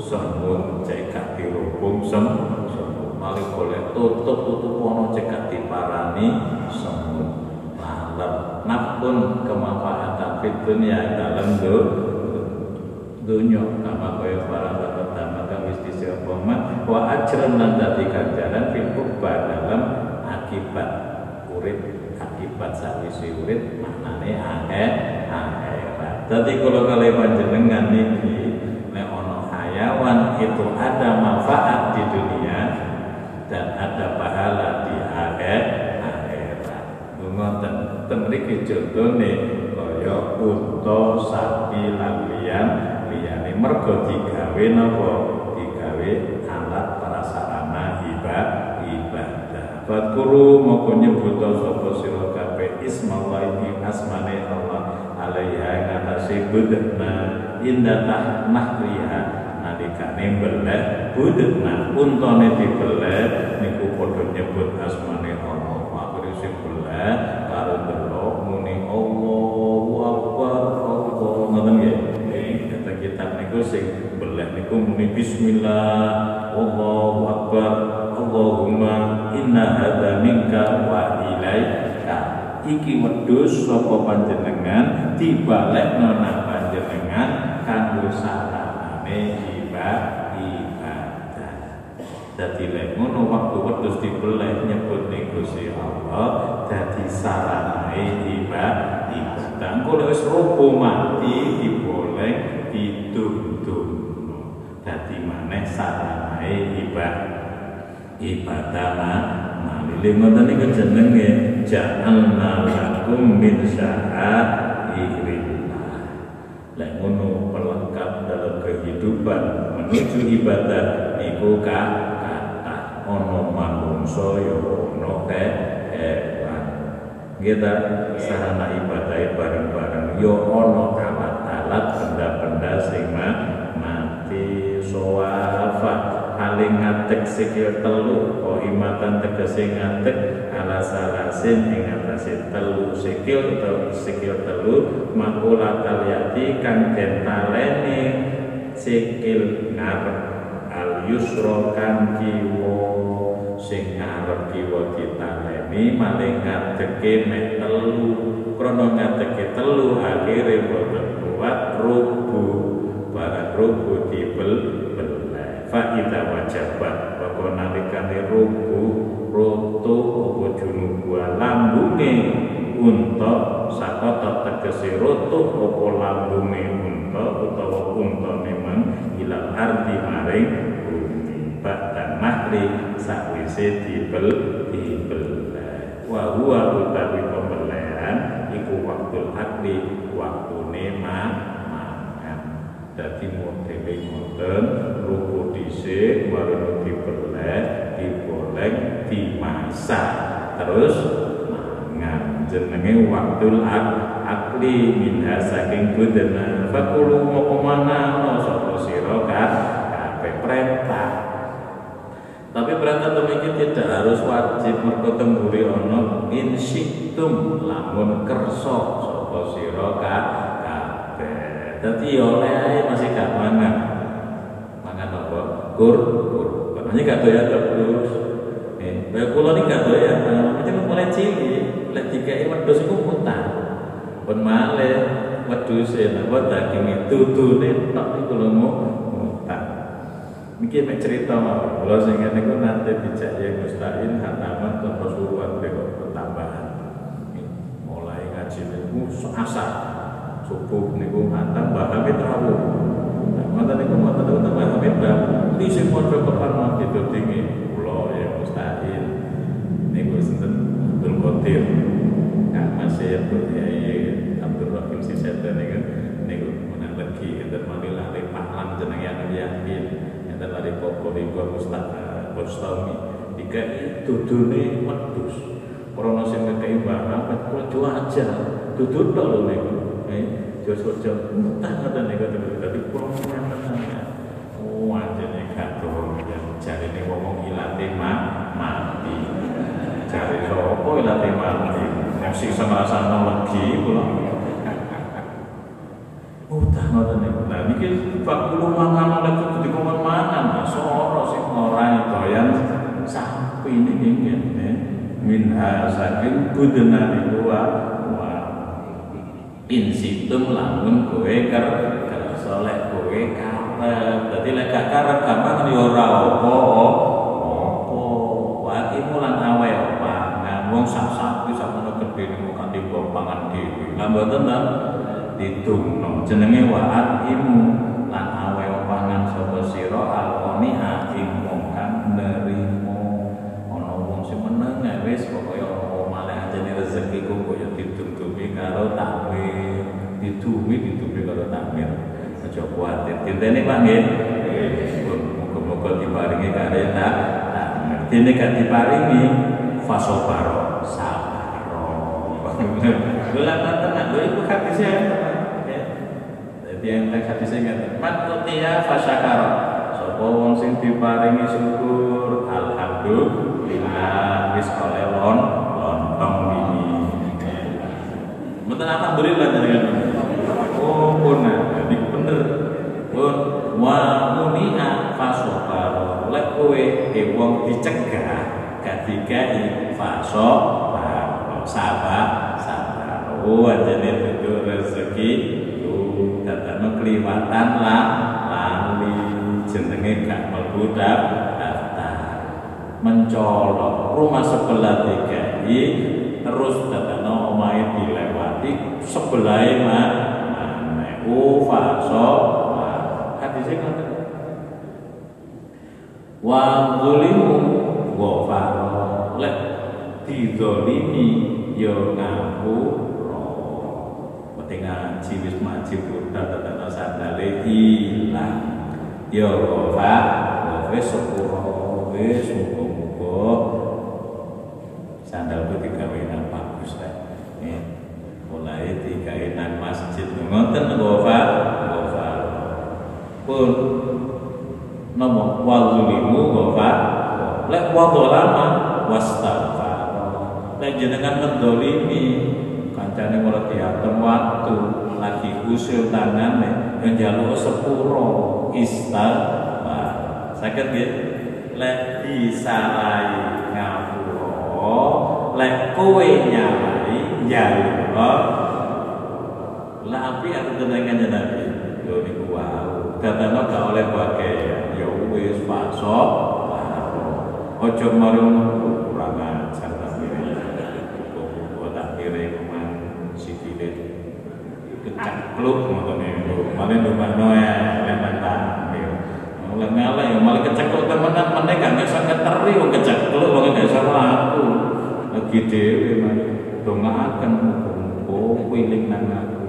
semut cekak dirubung sem semut malu golek tutup tutup ono cekak diparani semut lalep napun kemanfaatan di dunia dalam dunia dunya kama kaya para pertama kang wis disepoma wa ajran lan dadi ganjaran fil dalam akibat urip akibat sawise urip maknane akhir akhirat dadi kula kali panjenengan niki nek ana hayawan itu ada manfaat di dunia dan ada pahala di akhir akhirat ngoten ten mriki contone kaya unta sapi lan liyane mergo digawe napa digawe alat prasarana ibadah ibadah. Fadkuru moko nyebut sapa sira kabeh? Ismallahi asmane Allah alaiha ngatasi budhna indatah mahriha nalikane beleh budhna untane dibeleh niku padha nyebut asmane Allah. Akhire sing beleh karo delok muni Allahu sing belah niku muni bismillah Allahu akbar Allahumma inna hadza minka wa ilaika iki wedhus sapa panjenengan dibalekno nang panjenengan kanggo saranane ibadah Dadi lek ngono waktu wedhus dibeleh nyebut ning Gusti Allah dadi saranae ibadah. Engko lek wis robo mati diboleh dadi maneh saranae ibadah. Ibadah malile ngoten niku jenenge ja'alna lakum min sya'airillah lek ngono pelengkap dalam kehidupan menuju ibadah niku kata ono manungsa ya ono hewan. Kita sarana ibadah bareng-bareng. Yo ono alat-alat benda-benda sing mati paling ngadeg sikil telu o imatan tegese ngadeg ala salasin ing atase telu sikil atau sikil telu makula taliyati kang den taleni sikil ngarep. Al yusra kang kiwa sing ngarep kiwa ditaleni maling ngadege mek telu. Krana ngadege telu akhire boten kuat rubu barang rubu dibel beleh fa ida wajabat apa nalikane rubu roto apa junubu lambunge unta sakota tegese roto apa lambunge unta utawa unta memang ilal ardi maring bumi. Dan mahri sakwise dibel dibel. Wa utawi pembelian iku waktu mangan dadi modele ngoten ruku dhisik baru dibeleh digoreng dimasak. Terus mangan. Jenenge waktul ak akli minha saking budena fakulu mau ke mana no sapa sira kabeh perintah tapi perintah demikian tidak harus wajib mergo temburi ana lamun kersa sapa sira dadi oleh ae masih gak mangan. Mangan apa? Kur kur makanya gak doyan terus eh kaya kula ini gak doyan macam mulai cilik. Lek dikai wedhus iku muntah. Pun malih wedhus e napa daging tutune tok iku lho muntah. Miki mek cerita mawon, kula sing ngene iku nate dijak yang mustain hataman ke Rasulullah kok pertambahan. Mulai ngaji niku asar subuh niku Hamid rawuh. Nah, ngoten niku ngoten niku Mbah Hamid rawuh. Di sing maca Quran mati dodinge kula ya mustain. Niku sinten? Abdul Qadir. Kang Masih Abdul Yai Abdul Rahim Siseten niku. Niku menak legi enten manilah Paklan jenenge yang yakin. Enten lari popo niku Mustafa Bustami dikai dudune wedhus. Krana sing ngekeki barang kula cuaca. Dudut tok niku eh jojo mutah ngoten niku dadi kula tenan oh anjene katon yang jarine wong ilate mati. Jare sapa ilate mati? Yang sisa ngrasakno legi kula Utah ngoten niku. Nah niki fakulu mangan oleh kudu mangan. Nah soro sing ora doyan. Sapi niki ngene. Minha saking budena niku wa in situm lamun kowe ker kersa lek kowe karep. Dadi lek gak karep gampang yo ora apa apa. Wa imulan awe pangan wong sak sapi sakmono gedhe niku kanthi pangan dhewe. Lah mboten ta? ditungno jenenge wa'at takmir ditumi ditumi karo takmir. Aja kuwatir dintene Pak nggih? Muga-muga diparingi karena takmir. Dene gak diparingi fasobaro sabaro. Gula tenan, lho iku hadisnya Jadi yang teks hadisnya ngeten, man utiya fasyakara. Sapa wong sing diparingi syukur, alhamdulillah wis kolelon lontong ini. Mboten alhamdulillah jenengan. Dicegah gak dikai fasokaro. Sabar, sabar. Oh, ajane itu rezeki. Dadakno kliwatan lah. Lali jenenge gak mlebu daftar. Mencolok. Rumah sebelah DKI terus dadakno omahe dilewati sebelah mana? U faso hadise ngoten. Wa zulimu wa faro lek didolimi yo ngapura penting ngaji wis maji budak tetap sandale hilang ya rofa wis sepuro wis muga-muga. Sandal itu digawe nang bagus ta eh mulai digawe nang masjid. Ngoten rofa rofa pun nomo wazulimu rofa lek wadolama wastaghfar lek jenengan mendolimi kancane malah diatem waktu lagi usul tangan yang jaluk sepuro istighfar sakit ya lek disarai ngapuro lek kowe nyalai jaluk lah api aku tenangan nabi? Yo niku wau. Katanya gak oleh pakai ya pasok ojo marung kecakluk ngoten niku malah ndongakno ya leman tampil mulai ngalah ya malah temenan meneh gak iso keteri wong kecekluk wong gak iso aku lagi dhewe malah dongaaken muga-muga wiling nang aku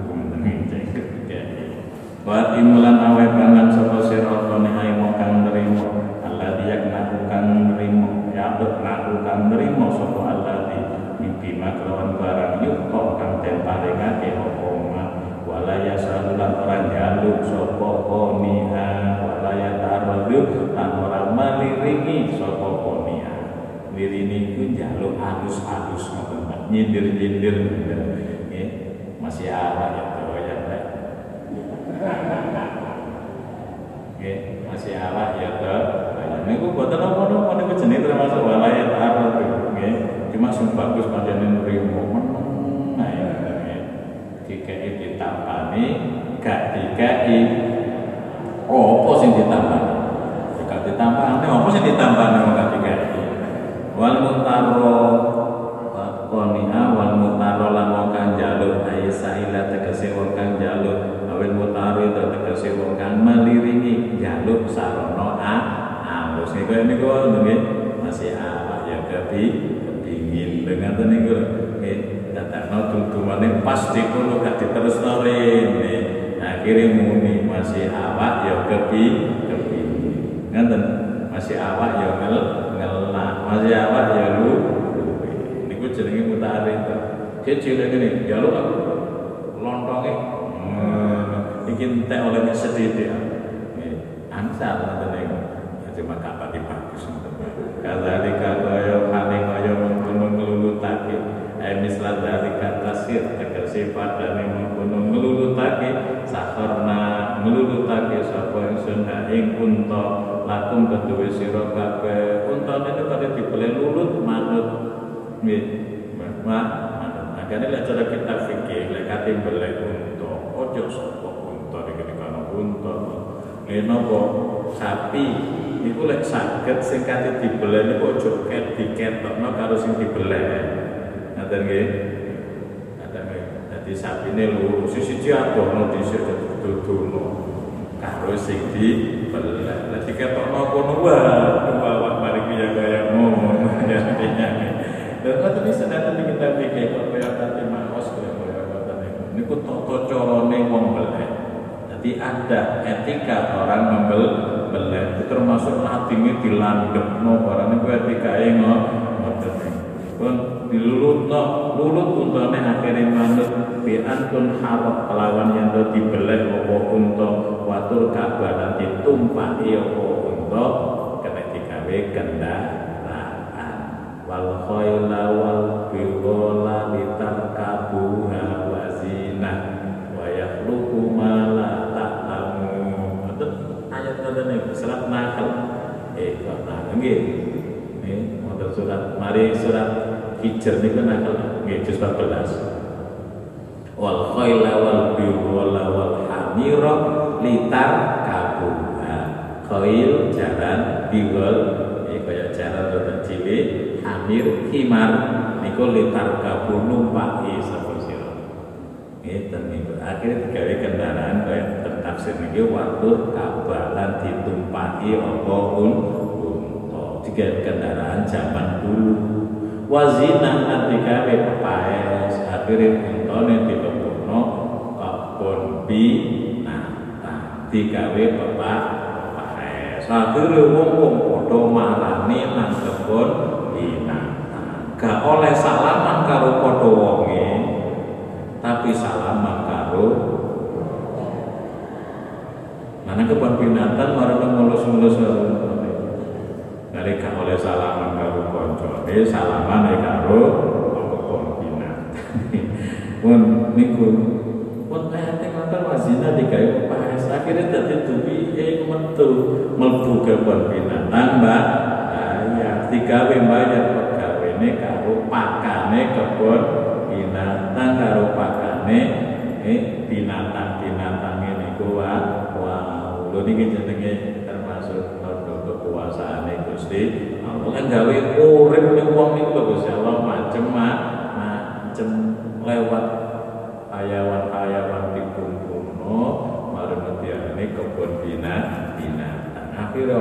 Wa imulan awe bangan lirini ku njaluk alus-alus ngoten nyindir-nyindir nggih. Masih awak ya to ya Pak nggih masih awak ya to niku boten apa-apa niku jenenge termasuk walayat arab nggih. Cuma sing bagus padane nrimo meneng ae nggih. Dikai ditampani gak dikai apa sing ditambani gak ditambani apa sing ditambani wong gak dikai wal mutaro konia wal mutaro lan wong kang jaluk ayi saila tegese wong kang jaluk awil mutaro itu tegese wong kang meliringi. Jaluk sarono a alus. Niku niku nggih. Masih awak ya kebi kepingin dengan niku nggih dadakno tuntumane pas dikono gak diterusno rene akhirnya muni masih awak ya kebi kepingin ngaten? Masih awak ya ngel masih awak ya lu niku jenenge mutarik kecil ngene ya lu lontonge hmm, iki entek oleh sedithik angsal ngoten niku? Cuma kapan dibagus kadzalika kaya hale kaya mengkono nglulutake ay mislan dalika tasir tegese padane mengkono nglulutake sakarna nglulutake sapa ingsun ing unta lakum keduwe sira kabeh nggih mak Makanya lah cara kita fikir, lek kate belek unta, ojo sapa unta iki kana unta. Ngene apa sapi iku lek saged sing kate dibeleh niku aja ket diketokno karo sing dibeleh. Ngaten nggih. Ngaten nggih. Dadi sapine lurus siji adono dhisik dudono karo sing dibeleh. Lah diketokno kono wae awak mari kaya kaya ngomong ya artinya. Ngoten iki senajan kita pikir kate maos ngoten niku. Niku tata carane wong beleh. Jadi ada etika orang membel beleh itu termasuk hatinya dilandep no barang itu etika yang ngoten pun dilulut no lulut untane akhirnya manut. Biantun harap kelawan yang do dibeleh opo unta. Watur kabaran ditumpaki opo unta. Kena digawe kendaraan wal khayla wal bigola litarkabuha wazinah wa yakhluqu ma la ta'lamun ayat ngoten niku surat Nahl. Eh kok Nahl nggih. Nggih wonten surat. Mari surat Hijr niku Nahl. Nggih juz 14 wal khayla wal biwala wal hamira litar kabuha khail jaran biwal iki kaya jaran rodok hamir himar niku litar kabu numpaki sapa sira ngeten niku. Akhirnya digawe kendaraan kaya tafsir niki waktu kabalan ditumpaki apa un unta tiga kendaraan zaman dulu. Wazina lan digawe pepaes. Akhirnya untane dilebokno kebon binatang digawe pepak pepaes. Akhirnya wong-wong padha marani nang gak oleh salaman karo padha wonge tapi salaman karo Mana kebun binatang mulus-mulus Nalika oleh salaman karo koncone, salaman karo kebun binatang. Pun niku pun ayate ngoten wazina digawe paes akhirnya dadi duwi eh metu mlebu kebun binatang Mbak. Ya digawe bayar pegawene pakane kebun binatang karo pakane eh binatang-binatang niku wae Lho niki jenenge termasuk tanda kekuasaane Gusti. Allah kan gawe urip ning wong niku lho Gusti Allah macem macem lewat hayawan-hayawan dikumpulno marang ngetiane kebun binatang binatang akhirnya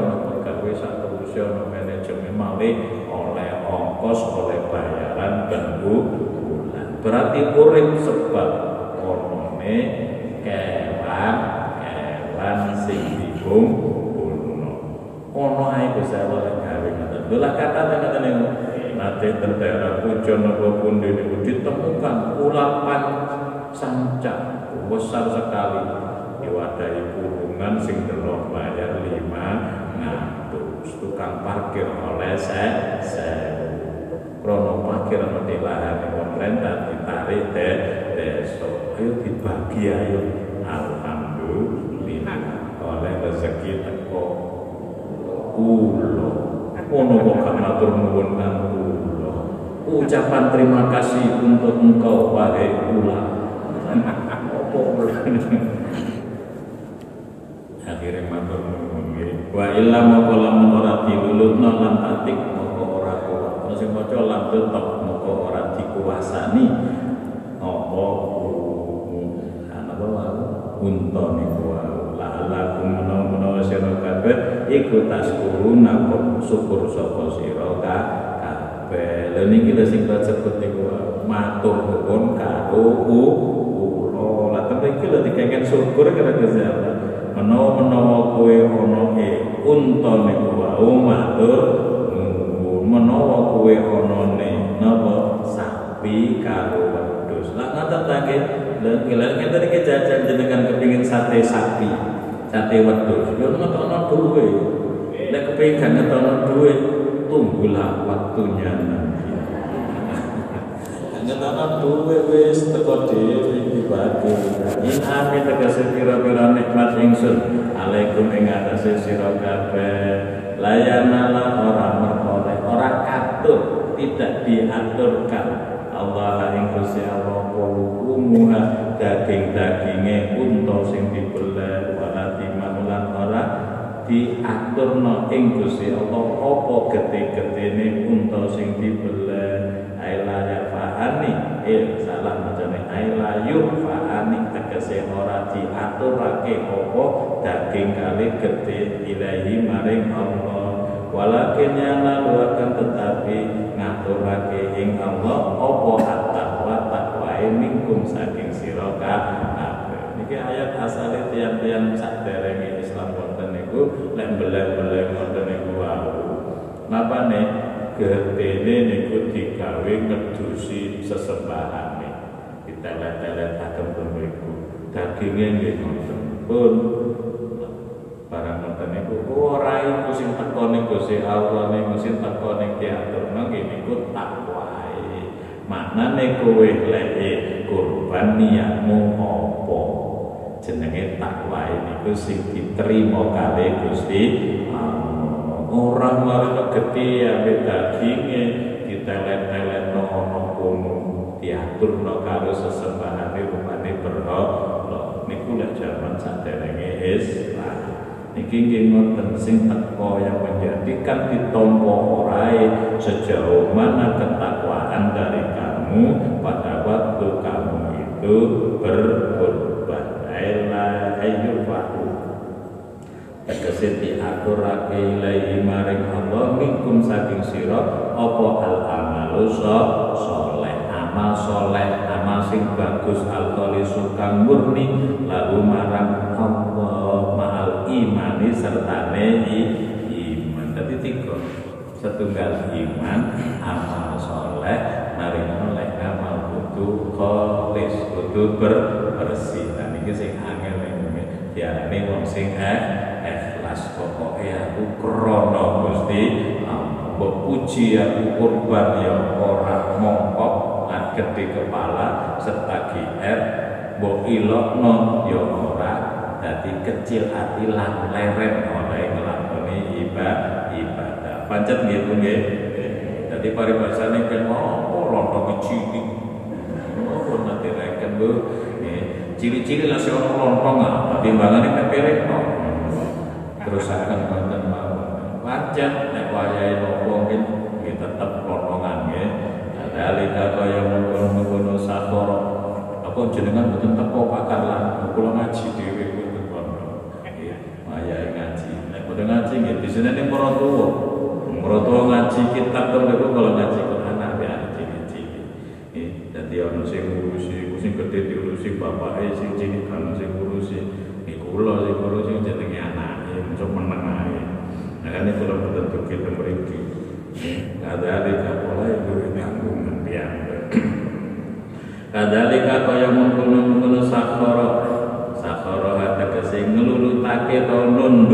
pegawai saterusé ana manajemen malih oleh ongkos oleh bayaran ben bulan. Berarti urip sebab onone kewan kewan sing dikumpulno ono ae Gusti Allah gawe ngoten lho lah kata ngoten niku nate ten daerah pujon napa niku ditemukan ulapan sanca besar sekali. Diwadahi kurungan sing delok bayar lima ngatus tukang parkir oleh saya saya. Krono parkir di lahan pemerintah ditarik de besok. Ayo dibagi ayo. Alhamdulillah oleh rezeki teko. Kulo ono kok gak matur nuwun nang kulo ucapan terima kasih untuk engkau wahai kula akhirnya matur nuwun wa illa ora dikuasani apa apa wae unta niku la'allakum menawa-menawa sira kabeh iku taskuruna syukur sapa sira kabeh. Lha niki lho sing sebut niku matur nuwun karo kula la temen iki lho dikengken syukur karo Gusti Allah menawa-menawa kowe ana e unta niku wae matur menawa kowe ana ne napa sapi karo wedhus lah nggih lha kita iki jajan jenengan kepengin sate sapi sate wedhus. Yo ngetokno duwe. Nek kepengin gak ngetokno duwe tunggulah waktunya nanti ngetokno duwe wis teko dhewe dibagi in amin tegese pira-pira nikmat ingsun. Alaikum ing atase sira kabeh. Layana ora merkoleh ora katur tidak diaturkan Allah ing Gusti Allah umuha daging-daginge unta sing dibeleh wala dimanulan ora diaturno ing Gusti Allah. Apa gede-gedene unta sing dibeleh aila ya fahani eh salah macane aila yufahani tegese ora diaturake apa daging kali gede ilahi maring Allah walakin yang lalu akan tetapi ngaturake ing Allah apa at-taqwa takwae mingkum saking sira kabeh. Niki ayat asale tiang-tiang saderenge Islam wonten niku lek beleh-beleh wonten niku wau. Napane gedene niku digawe ngedusi sesembahane ditelet-telet agem mriku daginge nggih ngoten. Pun barang ngoten niku ora iku sing teko ning Gusti Allah niku sing teko ning diatur. Nggih niku takwae maknane kowe lek kurban niatmu apa? Jenenge takwae niku sing diterima kali Gusti orang marino gede ambek daginge ditelet-telet no ono kono. Diatur no karo sesembahane rupane berhala niku lek jaman saderenge Islam. Niki nggih ngoten sing teko yang menjadikan ditompo orae sejauh mana ketakwaan dari kamu pada waktu kamu itu berkorban. Aila ayyufahu. Tegese diaturake ilahi maring Allah minkum saking sira apa al amalu soleh amal soleh amal sing bagus al kang murni lalu marang Allah imani sertane iman. Tadi tiga. Setunggal iman amal soleh mari oleh amal kudu kholis kudu ber bersih nah ini sing angel ini diarani wong sing ikhlas. Pokoknya aku krono Gusti mbok puji aku kurban ya ora mongkok lan gede kepala serta GR mbok ilokno ya dadi kecil hati lan leren oleh nglakoni ibadah ibadah. Pancet nggih nggih? Dadi paribasane kan oh lontong cilik oh nanti reken Bu? Ciri-ciri lah seorang lontong ah timbangane pepere no terus akan konten mawon. Pancet nek wayahe lontong nggih tetep lontongan nggih. Dalika kaya mengkono-mengkono sakoro apa jenengan mboten teko pakar lan kula ngaji dhewe ngaji di nih para tua. Para ngaji kitab mereka kalau ngaji Quran nabi ada ciri-ciri jadi orang sing ngurusi sing gede diurusi bapak eh sing cini kan sing ngurusi. Ini kula sing ngurusi jenenge anak ya nah itu lah betul kita meriki ada ada kapola itu ini anggungan biang kadalika kaya mengkono-mengkono sakhara. Sakhara tegese ngelulutake to nunduk